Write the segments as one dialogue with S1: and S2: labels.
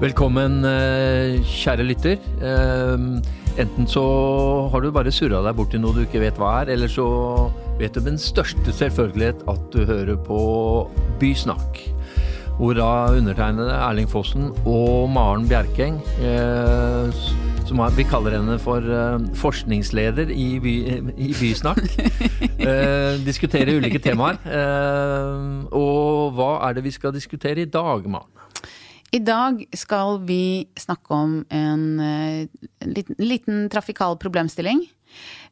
S1: Velkommen, eh, kjære lytter. Eh, enten så har du bare surra deg bort til noe du ikke vet hva er, eller så vet du med den største selvfølgelighet at du hører på Bysnakk. Hvor da undertegnede Erling Fossen og Maren Bjerkeng, eh, som vi kaller henne for forskningsleder i, by, i Bysnakk, diskuterer ulike temaer. og hva er det vi skal diskutere i dag, Maren?
S2: I dag skal vi snakke om en, en eh, liten, liten, trafikal problemstilling.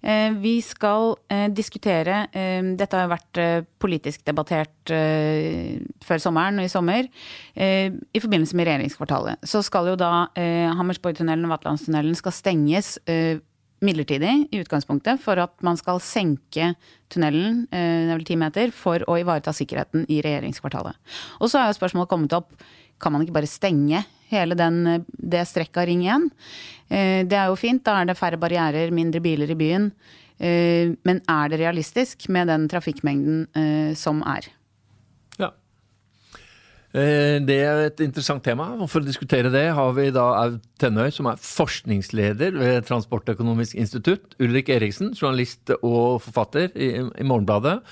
S2: Eh, vi skal eh, diskutere Dette har jo vært politisk debattert før sommeren og i sommer. I forbindelse med regjeringskvartalet. Så skal jo da Hammersborgtunnelen og Vatlandstunnelen skal stenges midlertidig i utgangspunktet for at man skal senke tunnelen, det er vel ti meter, for å ivareta sikkerheten i regjeringskvartalet. Og så er jo spørsmålet kommet opp kan man ikke bare stenge hele den, det strekket av Ring 1? Eh, det er jo fint, da er det færre barrierer, mindre biler i byen. Eh, men er det realistisk med den trafikkmengden eh, som er?
S1: Ja. Det er et interessant tema. og For å diskutere det har vi da Aud Tennøy, som er forskningsleder ved Transportøkonomisk institutt. Ulrik Eriksen, journalist og forfatter i Morgenbladet.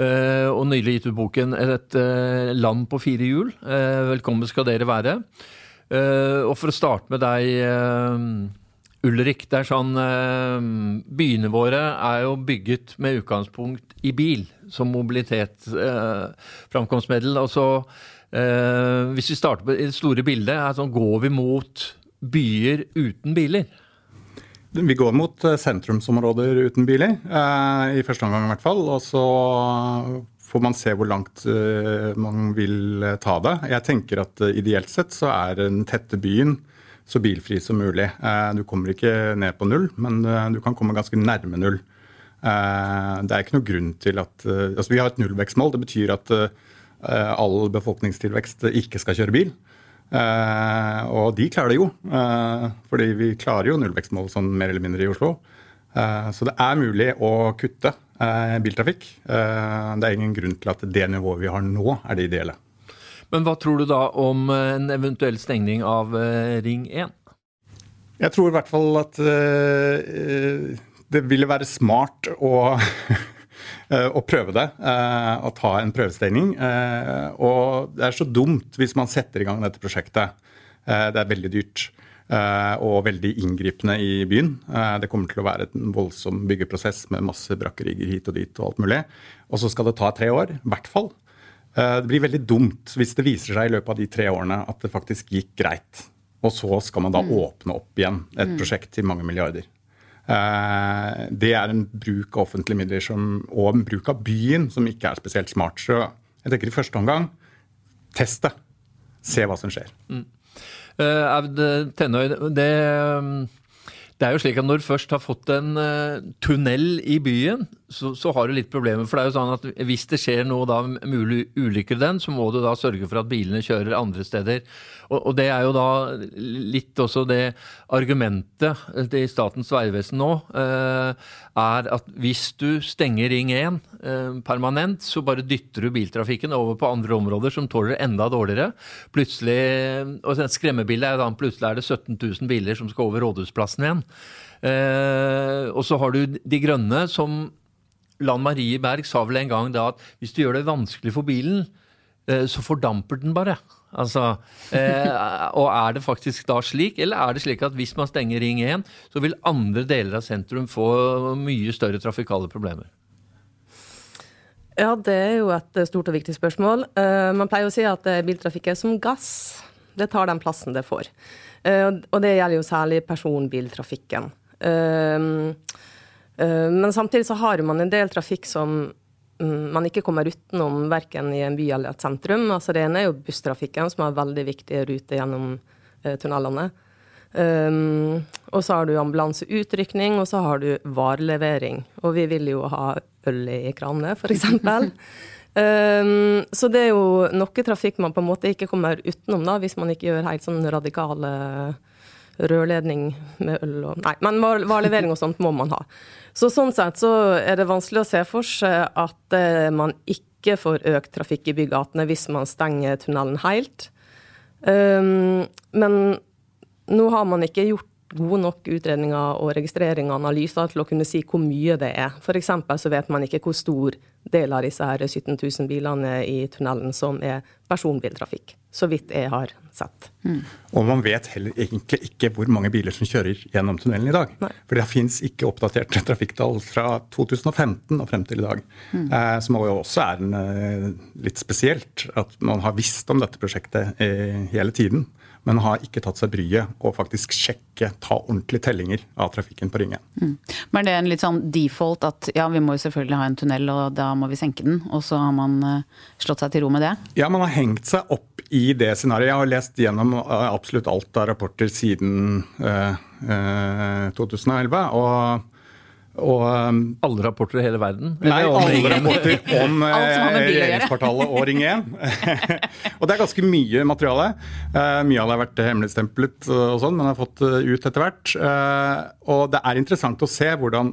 S1: Eh, og nylig gitt ut boken 'Et eh, land på fire hjul'. Eh, velkommen skal dere være. og for å starte med deg, Ulrik. Det er sånn Byene våre er jo bygget med utgangspunkt i bil som mobilitetsframkomstmiddel. altså, så, hvis vi starter på det store bildet, er sånn, går vi mot byer uten biler?
S3: Vi går mot eh, sentrumsområder uten biler, eh, i første omgang i hvert fall. Og så får man se hvor langt eh, man vil ta det. Jeg tenker at ideelt sett så er den tette byen så bilfri som mulig. Du kommer ikke ned på null, men du kan komme ganske nærme null. Det er ikke noe grunn til at Altså vi har et nullvekstmål. Det betyr at all befolkningstilvekst ikke skal kjøre bil. Uh, og de klarer det jo, uh, fordi vi klarer jo nullvekstmål sånn mer eller mindre i Oslo. Uh, så det er mulig å kutte biltrafikk. det er ingen grunn til at det nivået vi har nå, er det ideelle.
S1: Men hva tror du da om en eventuell stengning av Ring 1?
S3: Jeg tror i hvert fall at det ville være smart å Eh, å prøve det. Og å ta en prøvestengning. Eh, og det er så dumt hvis man setter i gang dette prosjektet. Det er veldig dyrt. Og veldig inngripende i byen. Det kommer til å være en voldsom byggeprosess med masse brakkerigger hit og dit og alt mulig. Og så skal det ta tre år, i hvert fall. Det blir veldig dumt hvis det viser seg i løpet av de tre årene at det faktisk gikk greit. Og så skal man da mm. åpne opp igjen et mm. prosjekt til mange milliarder. Eh, det er en bruk av offentlige midler som, og en bruk av byen som ikke er spesielt smart. Så jeg tenker i første omgang test det. Se hva som skjer. Mm.
S1: Uh, Aud Tennøy, det, det, er jo slik at når du først har fått en uh, tunnel i byen, så, så, har du litt problemer. For det er jo sånn at hvis det skjer noe da mulig ulykker den, så må du da sørge for at bilene kjører andre steder. Og, og det er jo da litt også det argumentet til Statens vegvesen nå, uh, er at hvis du stenger Ring 1 eh, permanent, så bare dytter du biltrafikken over på andre områder som tåler enda dårligere. Plutselig, og Skremmebildet er da plutselig er det 17 000 biler som skal over Rådhusplassen igjen. Eh, og så har du De Grønne som Lan Marie Berg sa vel en gang da at hvis du gjør det vanskelig for bilen, eh, så fordamper den bare. Altså, eh, og er det faktisk da slik, eller er det slik at hvis man stenger Ring 1, så vil andre deler av sentrum få mye større trafikale problemer?
S4: Ja, det er jo et stort og viktig spørsmål. Uh, man pleier å si at biltrafikk er som gass. Det tar den plassen det får. Og det gjelder jo særlig personbiltrafikken. Eh, men samtidig så har man en del trafikk som mm, man ikke kommer utenom verken i en by eller et sentrum. Altså det ene er jo busstrafikken, som har veldig viktige ruter gjennom tunnelene. Um, og så har du ambulanseutrykning, og så har du varelevering. Og vi vil jo ha øl i kranene, f.eks. um, så det er jo noe trafikk man på en måte ikke kommer utenom, da, hvis man ikke gjør helt sånn radikale rørledning med øl og Nei, men varelevering og sånt må man ha. Så sånn sett så er det vanskelig å se for seg at eh, man ikke får økt trafikk i bygatene hvis man stenger tunnelen helt. Um, men nå har man ikke gjort gode nok utredninger og registreringer og analyser til å kunne si hvor mye det er. F.eks. så vet man ikke hvor stor del av disse her 17 000 bilene i tunnelen som er personbiltrafikk. Så vidt jeg har sett. Mm.
S3: Og man vet heller egentlig ikke hvor mange biler som kjører gjennom tunnelen i dag. Nei. For det fins ikke oppdaterte trafikktall fra 2015 og frem til i dag. Mm. Eh, som også er en, eh, litt spesielt at man har visst om dette prosjektet eh, hele tiden men har ikke tatt seg bryet og faktisk sjekke, ta ordentlige tellinger av trafikken på Ringen. Mm.
S2: Men er det en litt sånn default at ja, vi må jo selvfølgelig ha en tunnel, og da må vi senke den, og så har man uh, slått seg til ro med det?
S3: Ja, man har hengt seg opp i det scenarioet. Jeg har lest gjennom uh, absolutt alt av rapporter siden uh, eh, 2011. og
S1: og, um, alle rapporter i hele verden?
S3: Nei, alle rapporter om eh, regjeringskvartalet og Ring 1. og det er ganske mye materiale. Uh, mye av det har vært hemmeligstemplet, og sånn, men har fått uh, ut etter hvert. Uh, og det er interessant å se hvordan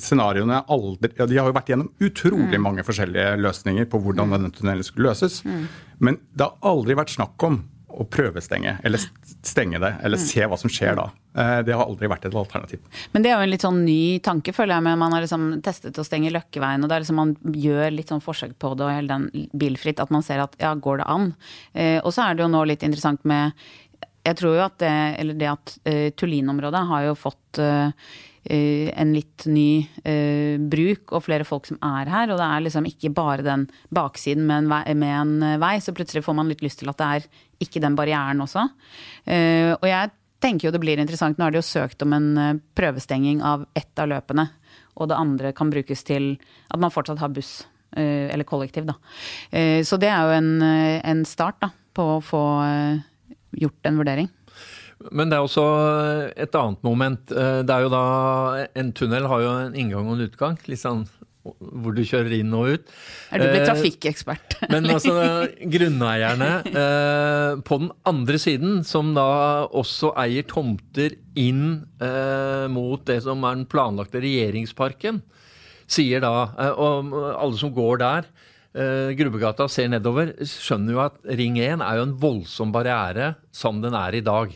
S3: scenarioene aldri ja, De har jo vært gjennom utrolig mm. mange forskjellige løsninger på hvordan denne tunnelen skulle løses. Mm. Men det har aldri vært snakk om å prøvestenge, eller stenge det, eller mm. se hva som skjer da. Eh, det har aldri vært et alternativ.
S2: Men det er jo en litt sånn ny tanke, føler jeg. med Man har liksom testet å stenge Løkkeveien, og det er liksom man gjør litt sånn forsøk på det, og hele den bilfritt, at man ser at ja, går det an? Eh, og så er det jo nå litt interessant med Jeg tror jo at det, eller det at uh, Tullin-området har jo fått uh, en litt ny uh, bruk og flere folk som er her. Og det er liksom ikke bare den baksiden med en, vei, med en vei, så plutselig får man litt lyst til at det er ikke den barrieren også. Uh, og jeg tenker jo det blir interessant. Nå har de jo søkt om en prøvestenging av ett av løpene. Og det andre kan brukes til at man fortsatt har buss. eller kollektiv, da. så det er jo en, en start da, på å få gjort en vurdering.
S1: Men det er også et annet moment. Eh, det er jo da En tunnel har jo en inngang og en utgang. Litt sånn hvor du kjører inn og ut.
S2: Er du blitt eh, trafikkekspert?
S1: Men altså, grunneierne eh, på den andre siden, som da også eier tomter inn eh, mot det som er den planlagte regjeringsparken, sier da, eh, og alle som går der, eh, Grubbegata ser nedover, skjønner jo at Ring 1 er jo en voldsom barriere som den er i dag.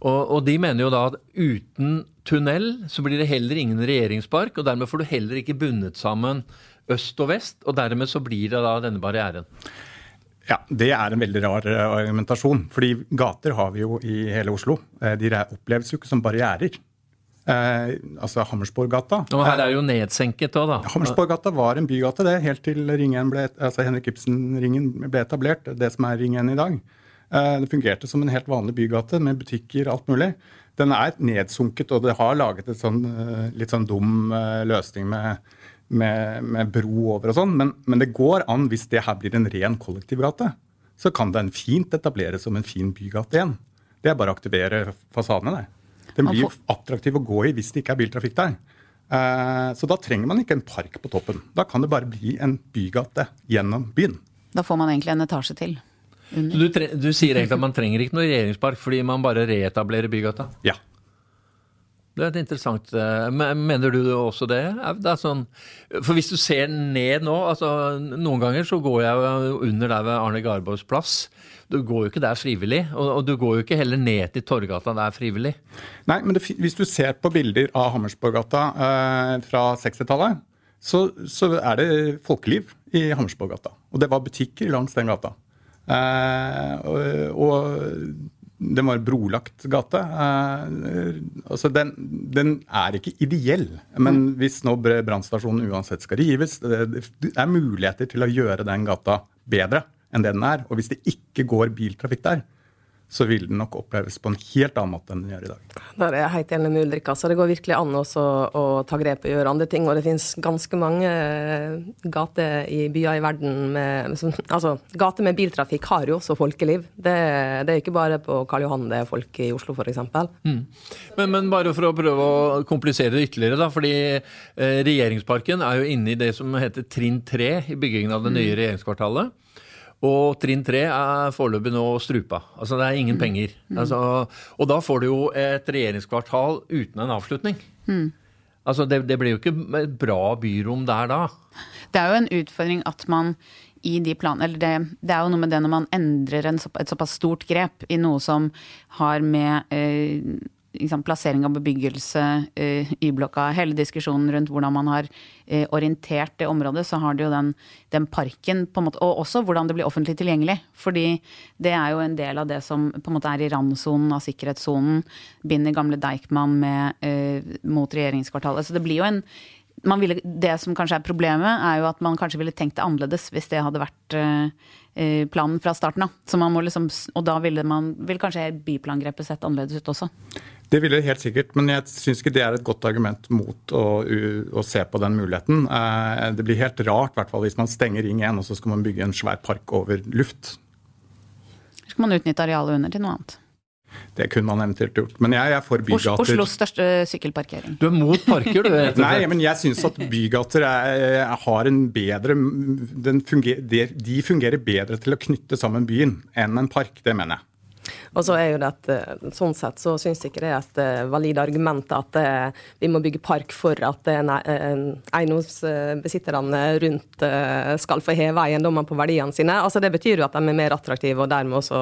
S1: Og, og, de mener jo da at uten tunnel så blir det heller ingen regjeringspark, og dermed får du heller ikke bundet sammen øst og vest, og dermed så blir det da denne barrieren.
S3: Ja, Det er en veldig rar eh, argumentasjon. fordi gater har vi jo i hele Oslo. Eh, de oppleves jo ikke som barrierer. Eh, altså Hammersborggata.
S1: Og her er jo nedsenket òg, da.
S3: Hammersborggata var en bygate, det, helt til ringen ble, altså Henrik Ibsen-ringen ble etablert. Det som er ringen i dag. Eh, det fungerte som en helt vanlig bygate med butikker, alt mulig. Den er nedsunket, og det har laget et sånn eh, litt sånn dum eh, løsning med, med, med bro over og sånn. Men, men, det går an, hvis det her blir en ren kollektivgate, så kan den fint etableres som en fin bygate igjen. Det er bare å aktivere fasadene, det. Den blir attraktiv å gå i hvis det ikke er biltrafikk der. Så da trenger man ikke en park på toppen. Da kan det bare bli en bygate gjennom byen.
S2: Da får man egentlig en etasje til.
S1: Du, du, sier egentlig at man trenger ikke noe regjeringspark fordi man bare reetablerer Bygata?
S3: Ja.
S1: Det er interessant. Eh, mener du også det? det sånn, for hvis du ser ned nå altså Noen ganger så går jeg under der ved Arne Garborgs plass. Du går jo ikke der frivillig. Og, og du går jo ikke heller ned til Torgata der frivillig.
S3: Nei, men det, hvis du ser på bilder av Hammersborggata eh, fra 60-tallet, så, så, er det folkeliv i Hammersborggata. Og det var butikker langs den gata. Eh, og, og den var brolagt gate. Eh, altså den, den, er ikke ideell. Men mm. hvis nå brannstasjonen uansett skal rives, det, det er muligheter til å gjøre den gata bedre enn det den er. Og hvis det ikke går biltrafikk der, så vil den nok oppleves på en helt annen måte enn den gjør i dag.
S4: Der er jeg helt enig med Ulrik. Altså, det går virkelig an også å ta grep og gjøre andre ting. Og det finnes ganske mange eh, gater i byer i verden med Altså, gater med biltrafikk har jo også folkeliv. Det, det er ikke bare på Karl Johan det er folk i Oslo, f.eks. Mm.
S1: Men, men bare for å prøve å komplisere det ytterligere, da. Fordi eh, regjeringsparken er jo inne i det som heter trinn tre i byggingen av det nye mm. regjeringskvartalet. Og trinn tre er foreløpig nå strupa. Altså det er ingen mm. penger. Mm. Altså, og da får du jo et regjeringskvartal uten en avslutning. Mm. Altså det, det blir jo ikke et bra byrom der da.
S2: Det er jo en utfordring at man i de planene Eller det, det, er jo noe med det når man endrer en, et såpass stort grep i noe som har med eh, liksom, plassering av bebyggelse, eh, Y-blokka, hele diskusjonen rundt hvordan man har eh, orientert det området, så har det jo den, den, parken på en måte, Og også hvordan det blir offentlig tilgjengelig. Fordi det er jo en del av det som på en måte er i randsonen av sikkerhetssonen. Binder gamle Deichman med, eh, mot regjeringskvartalet. Så det blir jo en ville, det som kanskje er problemet, er jo at man kanskje ville tenkt det annerledes hvis det hadde vært planen fra starten av. Liksom, og da ville man vil kanskje byplangrepet sett annerledes ut også.
S3: Det ville det helt sikkert, men jeg syns ikke det er et godt argument mot å, å se på den muligheten. Uh, det blir helt rart hvertfall, hvis man stenger Ring 1 og så skal man bygge en svær park over luft.
S2: Skal man utnytte arealet under til noe annet?
S3: Det kunne man eventuelt gjort. Men jeg er for bygater.
S2: Oslos største sykkelparkering.
S1: Du er mot parker, du?
S3: Nei, men jeg syns at bygater er, har en bedre funger, De fungerer bedre til å knytte sammen byen enn en park. Det mener jeg.
S4: Og så er jo det at eh, Sånn sett så syns ikke det er et eh, valid argument at eh, vi må bygge park for at eiendomsbesitterne rundt skal få heve eiendommer på verdiene sine. Altså Det betyr jo at de er mer attraktive, og dermed også,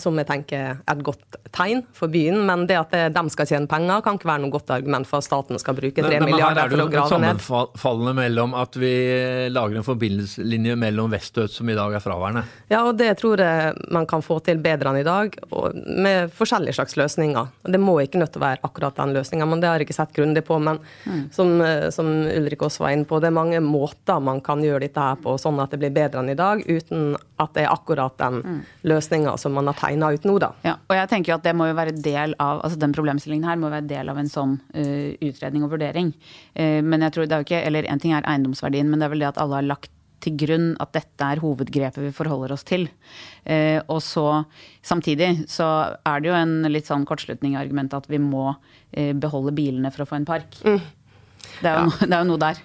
S4: som jeg tenker, er et godt tegn for byen. Men det at de skal tjene penger, kan ikke være noe godt argument for at staten skal bruke tre milliarder for å grave ned.
S1: Her er det sammenfallende mellom at vi lager en forbindelseslinje mellom vest og øst som i dag er fraværende.
S4: Ja, og det tror jeg man kan få til bedre enn i dag med forskjellige slags løsninger. Det må ikke nødt til å være akkurat den løsninga, men det har jeg ikke sett grundig på. Men mm. som, eh, som, Ulrik også var inne på, det er mange måter man kan gjøre dette her på sånn at det blir bedre enn i dag, uten at det er akkurat den mm. løsninga som man har tegna ut nå, da.
S2: Ja, og jeg tenker at det må jo være del av, altså Den problemstillingen her må være del av en sånn uh, utredning og vurdering. Uh, men jeg tror det er jo ikke, eller En ting er eiendomsverdien, men det er vel det at alle har lagt til grunn at dette er hovedgrepet vi forholder oss til. Eh, og så samtidig så er det jo en litt sånn kortslutning i argumentet at vi må eh, beholde bilene for å få en park. Mm. Det, er jo, ja. det er, jo, noe der.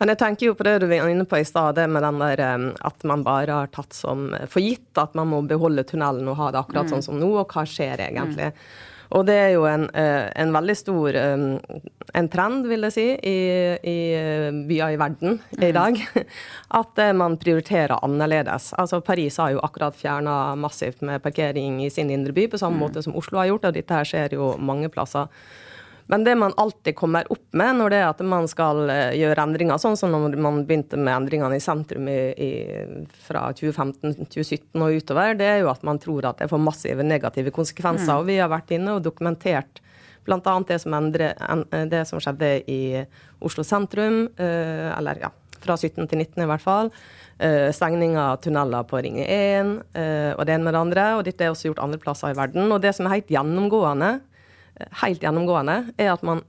S4: Men jeg tenker jo på det du var inne på i stad, det med den der eh, at man bare har tatt som for gitt at man må beholde tunnelen og ha det akkurat mm. sånn som nå, og hva skjer egentlig? Mm. Og det er jo en, eh, en veldig stor eh, en trend, vil jeg si, i, i eh, byer i verden i mm. dag. At man prioriterer annerledes. Altså Paris har jo akkurat fjerna massivt med parkering i sin indre by, på samme mm. måte som Oslo har gjort, og dette her skjer jo mange plasser. Men det man alltid kommer opp med når det er at man skal eh, gjøre endringer, sånn som når man begynte med endringene i sentrum i, i, fra 2015-2017 og utover, det er jo at man tror at det får massive negative konsekvenser. Mm. Og vi har vært inne og dokumentert bl.a. Det, som det som skjedde i Oslo sentrum, eh, eller ja, fra 17 til 19 i hvert fall. Uh, stengning av tunneler på Ringe 1 uh, og det ene med det andre. Og dette er også gjort andre plasser i verden. Og det som er helt gjennomgående, helt gjennomgående, er at man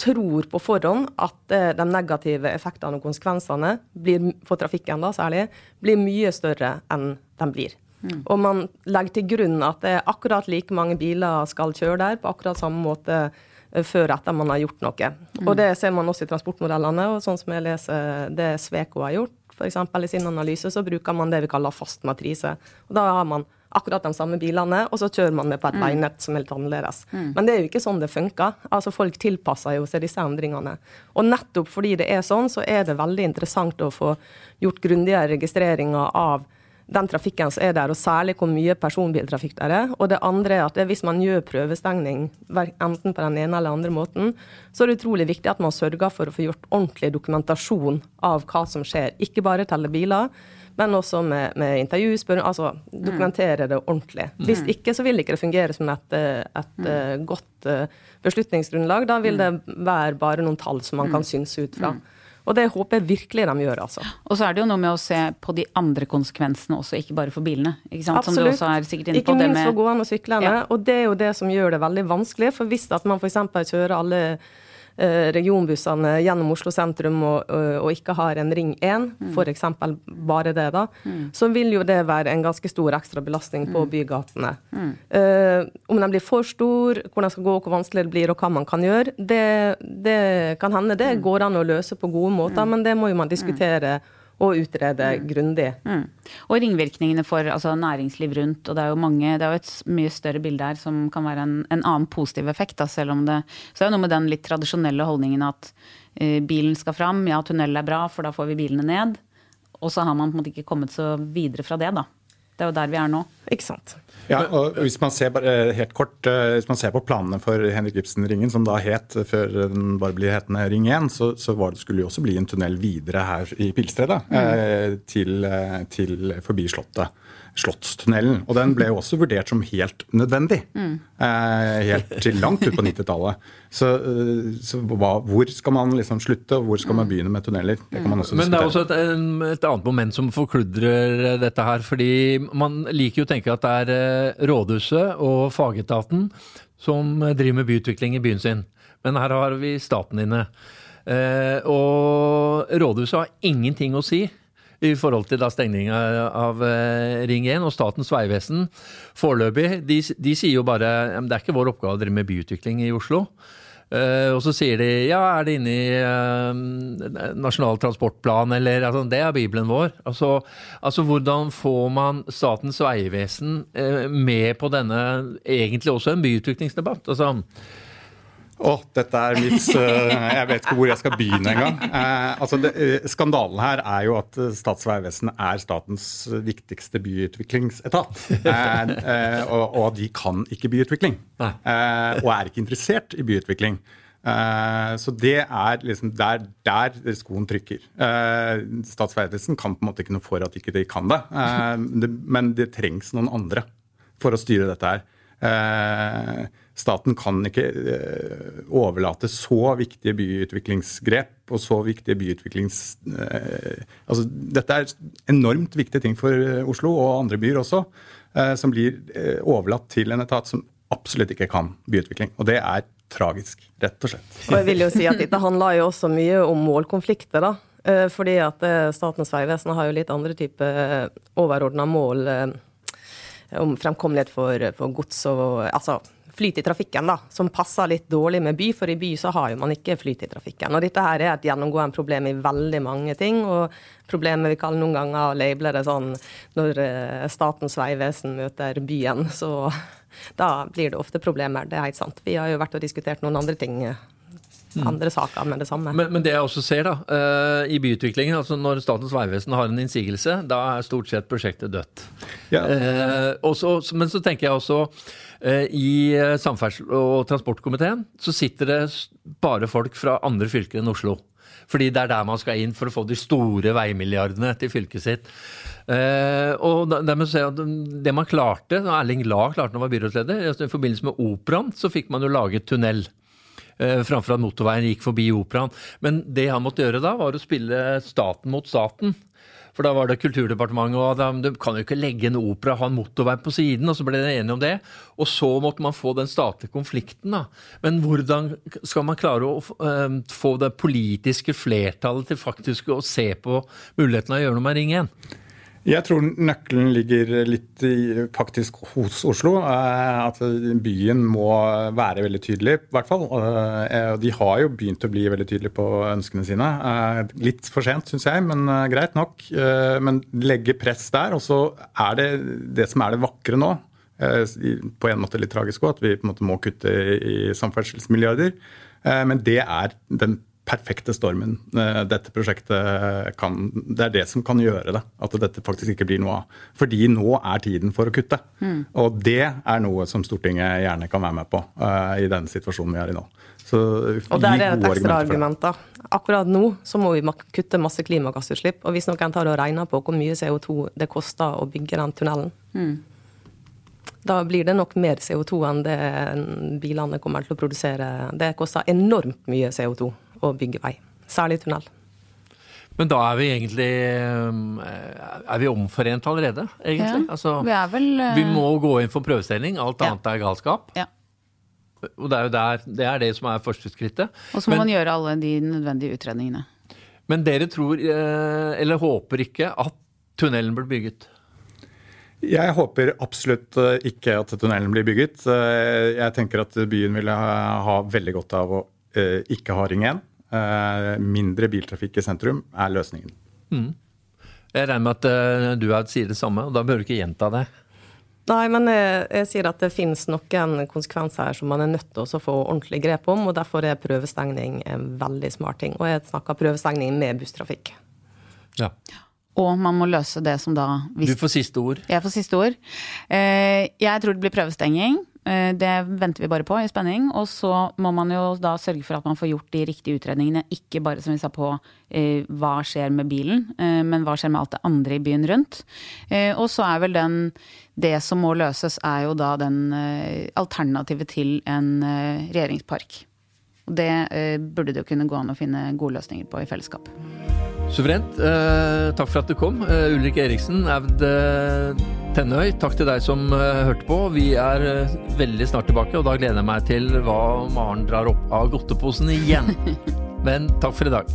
S4: tror på forhånd at eh, de negative effektene og konsekvensene blir, for trafikken da særlig, blir mye større enn de blir. Mm. Og man legger til grunn at det er akkurat like mange biler skal kjøre der på akkurat samme måte eh, før etter man har gjort noe. Mm. Og det ser man også i transportmodellene, og sånn som jeg leser det Sveko har gjort, f.eks. i sin analyse, så bruker man det vi kaller fast matrise. Og da har man akkurat de samme bilene, og så kjører man det på et mm. veinett som er litt annerledes. Mm. Men det er jo ikke sånn det funker. Altså Folk tilpasser jo seg disse endringene. Og nettopp fordi det er sånn, så er det veldig interessant å få gjort grundigere registreringer av den trafikken som er der, og særlig hvor mye personbiltrafikk det er. Og det andre er at hvis man gjør prøvestengning, enten på den ene eller andre måten, så er det utrolig viktig at man sørger for å få gjort ordentlig dokumentasjon av hva som skjer. Ikke bare telle biler, men også med, med intervju, spør, altså dokumentere det ordentlig. Mm. Hvis ikke så vil ikke det fungere som et, eh, et mm. Eh, godt eh, beslutningsgrunnlag. Da vil mm. det være bare noen tall som man kan synse ut fra. Og det håper jeg virkelig de gjør, altså.
S2: Og så er det jo noe med å se på de andre konsekvensene også, ikke bare for bilene. Ikke sant?
S4: Absolutt. ikke minst for gående og syklende. Ja. Og det er jo det som gjør det veldig vanskelig. For hvis at man f.eks. kjører alle regionbussene gjennom Oslo sentrum og, og, ikke har en Ring 1, mm. f.eks. bare det, da, mm. så vil jo det være en ganske stor ekstra belastning på mm. bygatene. Mm. Uh, om den blir for stor, hvor den skal gå, hvor vanskelig det blir og hva man kan gjøre, det, det kan hende det går an å løse på gode måter, men det må jo man diskutere og utrede mm. grundig. Mm.
S2: Og ringvirkningene for altså, næringsliv rundt. Og det er jo mange, det er jo et mye større bilde her som kan være en, en annen positiv effekt. Da, selv om det Så det er jo noe med den litt tradisjonelle holdningen at uh, bilen skal fram. Ja, tunnel er bra, for da får vi bilene ned. og så har man på en måte ikke kommet så videre fra det, da. Det er jo der vi er nå.
S4: Ikke sant.
S3: Ja, og hvis man ser bare eh, helt kort, eh, hvis man ser på planene for Henrik Ibsen-ringen, som da het før den bare blir hetende Ring 1, så, så det, skulle det jo også bli en tunnel videre her i Pilstredet. Mm. Til, til, forbi Slottet. Slottstunnelen. Og den ble jo også vurdert som helt nødvendig. Mm. helt til langt ut på 90-tallet. Så, så hva, hvor skal man liksom slutte, og hvor skal man begynne med tunneler? Det kan man også
S1: Men det er også et, et annet moment som forkludrer dette her. fordi man liker jo å tenke at det er eh, rådhuset og fagetaten som driver med byutvikling i byen sin. Men her har vi staten inne. Eh, og rådhuset har ingenting å si i forhold til da stengninga av eh, Ring 1. Og Statens vegvesen foreløpig, de, de, sier jo bare det er ikke vår oppgave å drive med byutvikling i Oslo. Uh, og så sier de ja, er det inne i uh, Nasjonal transportplan, eller altså, Det er Bibelen vår. Altså, altså hvordan får man Statens vegvesen uh, med på denne egentlig også en byutviklingsdebatt? Altså,
S3: å, oh, dette er mitt Jeg vet ikke hvor jeg skal begynne engang. Eh, altså det, skandalen her er jo at Statens vegvesen er statens viktigste byutviklingsetat. Eh, eh, og, og, de kan ikke byutvikling. Eh, og er ikke interessert i byutvikling. Eh, så det er liksom der, der skoen trykker. Eh, Statens vegvesen kan på en måte ikke noe for at ikke de kan det. det men det trengs noen andre for å styre dette her. Staten kan ikke eh, overlate så viktige byutviklingsgrep og så viktige byutviklings... Eh, altså, dette er enormt viktige ting for eh, Oslo og andre byer også, som blir overlatt til en etat som absolutt ikke kan byutvikling. Og det er tragisk, rett og slett.
S4: Og jeg vil jo si at Dette handler jo også mye om målkonflikter. da. Fordi at Statens vegvesen har jo litt andre typer overordna mål om fremkommelighet for, for gods og altså flyt i trafikken, da, som passer litt dårlig med by, for i by så har jo man ikke flyt i trafikken. Og dette her er et gjennomgående problem i veldig mange ting. og Problemet vi kaller noen ganger labler det sånn når eh, Statens vegvesen møter byen, så da blir det ofte problemer. Det er helt sant. Vi har jo vært og diskutert noen andre ting mm. Andre saker med det samme.
S1: Men, men, det jeg også ser da, uh, i byutviklingen, altså når Statens vegvesen har en innsigelse, da er stort sett prosjektet dødt. Ja. Eh, også, men så tenker jeg også Eh, I eh, samferdsel- og transportkomiteen så sitter det bare folk fra andre fylker enn Oslo. Fordi det er der man skal inn for å få de store veimilliardene til fylket sitt. Eh, og dermed ser jeg at Det man klarte, Erling La klarte å være byrådsleder, altså i forbindelse med Operaen så fikk man jo laget tunnel. Framfor at motorveien gikk forbi Operaen. Men det han måtte gjøre da, var å spille staten mot staten. For da var det Kulturdepartementet og da, du kan jo ikke legge en opera, ha en motorvei på siden. Og så ble de enige om det. Og så måtte man få den statlige konflikten, da. Men hvordan skal man klare å uh, få det politiske flertallet til faktisk å se på muligheten av å gjøre noe med Ring 1?
S3: Jeg tror nøkkelen ligger litt i, faktisk hos Oslo. Eh, at byen må være veldig tydelig, i hvert fall. Eh, de har jo begynt å bli veldig tydelige på ønskene sine. Eh, litt for sent, syns jeg, men greit nok. Men legge press der. Og så er det det som er det vakre nå. På en måte litt tragisk òg, at vi på en måte må kutte i samferdselsmilliarder. Men det er den perfekte stormen eh, dette prosjektet kan Det er det som kan gjøre det. At dette faktisk ikke blir noe av. Fordi nå er tiden for å kutte. Mm. Og det er noe som Stortinget gjerne kan være med på uh, i den situasjonen vi er i nå.
S4: Så, og der er det et ekstra argument. da. Akkurat nå så må vi kutte masse klimagassutslipp. Og hvis noen tar og regner på hvor mye CO2 det koster å bygge den tunnelen, mm. Da blir det nok mer CO2 enn det bilene kommer til å produsere. Det koster enormt mye CO2 å bygge vei, særlig tunnel.
S1: Men da er vi egentlig eh, Er vi omforent allerede, egentlig? Ja, altså, vi, vel, uh... vi, må gå inn for prøvestilling. Alt annet ja. er galskap. Ja. Og det er jo der, det er det som er første skrittet.
S2: Og så må men, man gjøre alle de nødvendige utredningene.
S1: Men dere tror, eh, eller håper ikke, at tunnelen blir bygget?
S3: Jeg håper absolutt ikke at tunnelen blir bygget. Jeg tenker at byen vil ha veldig godt av å ikke ha Ring 1. Eh, mindre biltrafikk i sentrum er løsningen. Mm.
S1: Jeg regner med at uh, du sier det samme, og da bør du ikke gjenta det.
S4: Nei, men jeg, jeg sier at det finnes noen konsekvenser her som man er nødt til å få ordentlig grep om, og derfor er prøvestengning en veldig smart ting. Og jeg snakker prøvestengning med busstrafikk.
S1: Ja.
S2: og man må løse det som da
S1: Du får siste ord.
S2: Jeg får siste ord. Eh, jeg tror det blir prøvestenging. Eh, det venter vi bare på i spenning. Og så må man jo da sørge for at man får gjort de riktige utredningene. Ikke bare som vi sa på eh, hva skjer med bilen, men hva skjer med alt det andre i byen rundt. Og så er vel den Det som må løses, er jo da den alternativet til en regjeringspark. Og det burde det jo kunne gå an å finne gode løsninger på i fellesskap.
S1: Suverent. Eh, takk for at du kom. Eh, Ulrik Eriksen, Aud eh, Tennøy, takk til deg som eh, hørte på. Vi er eh, veldig snart tilbake, og da gleder jeg meg til hva Maren drar opp av godteposen igjen. Men takk for i dag.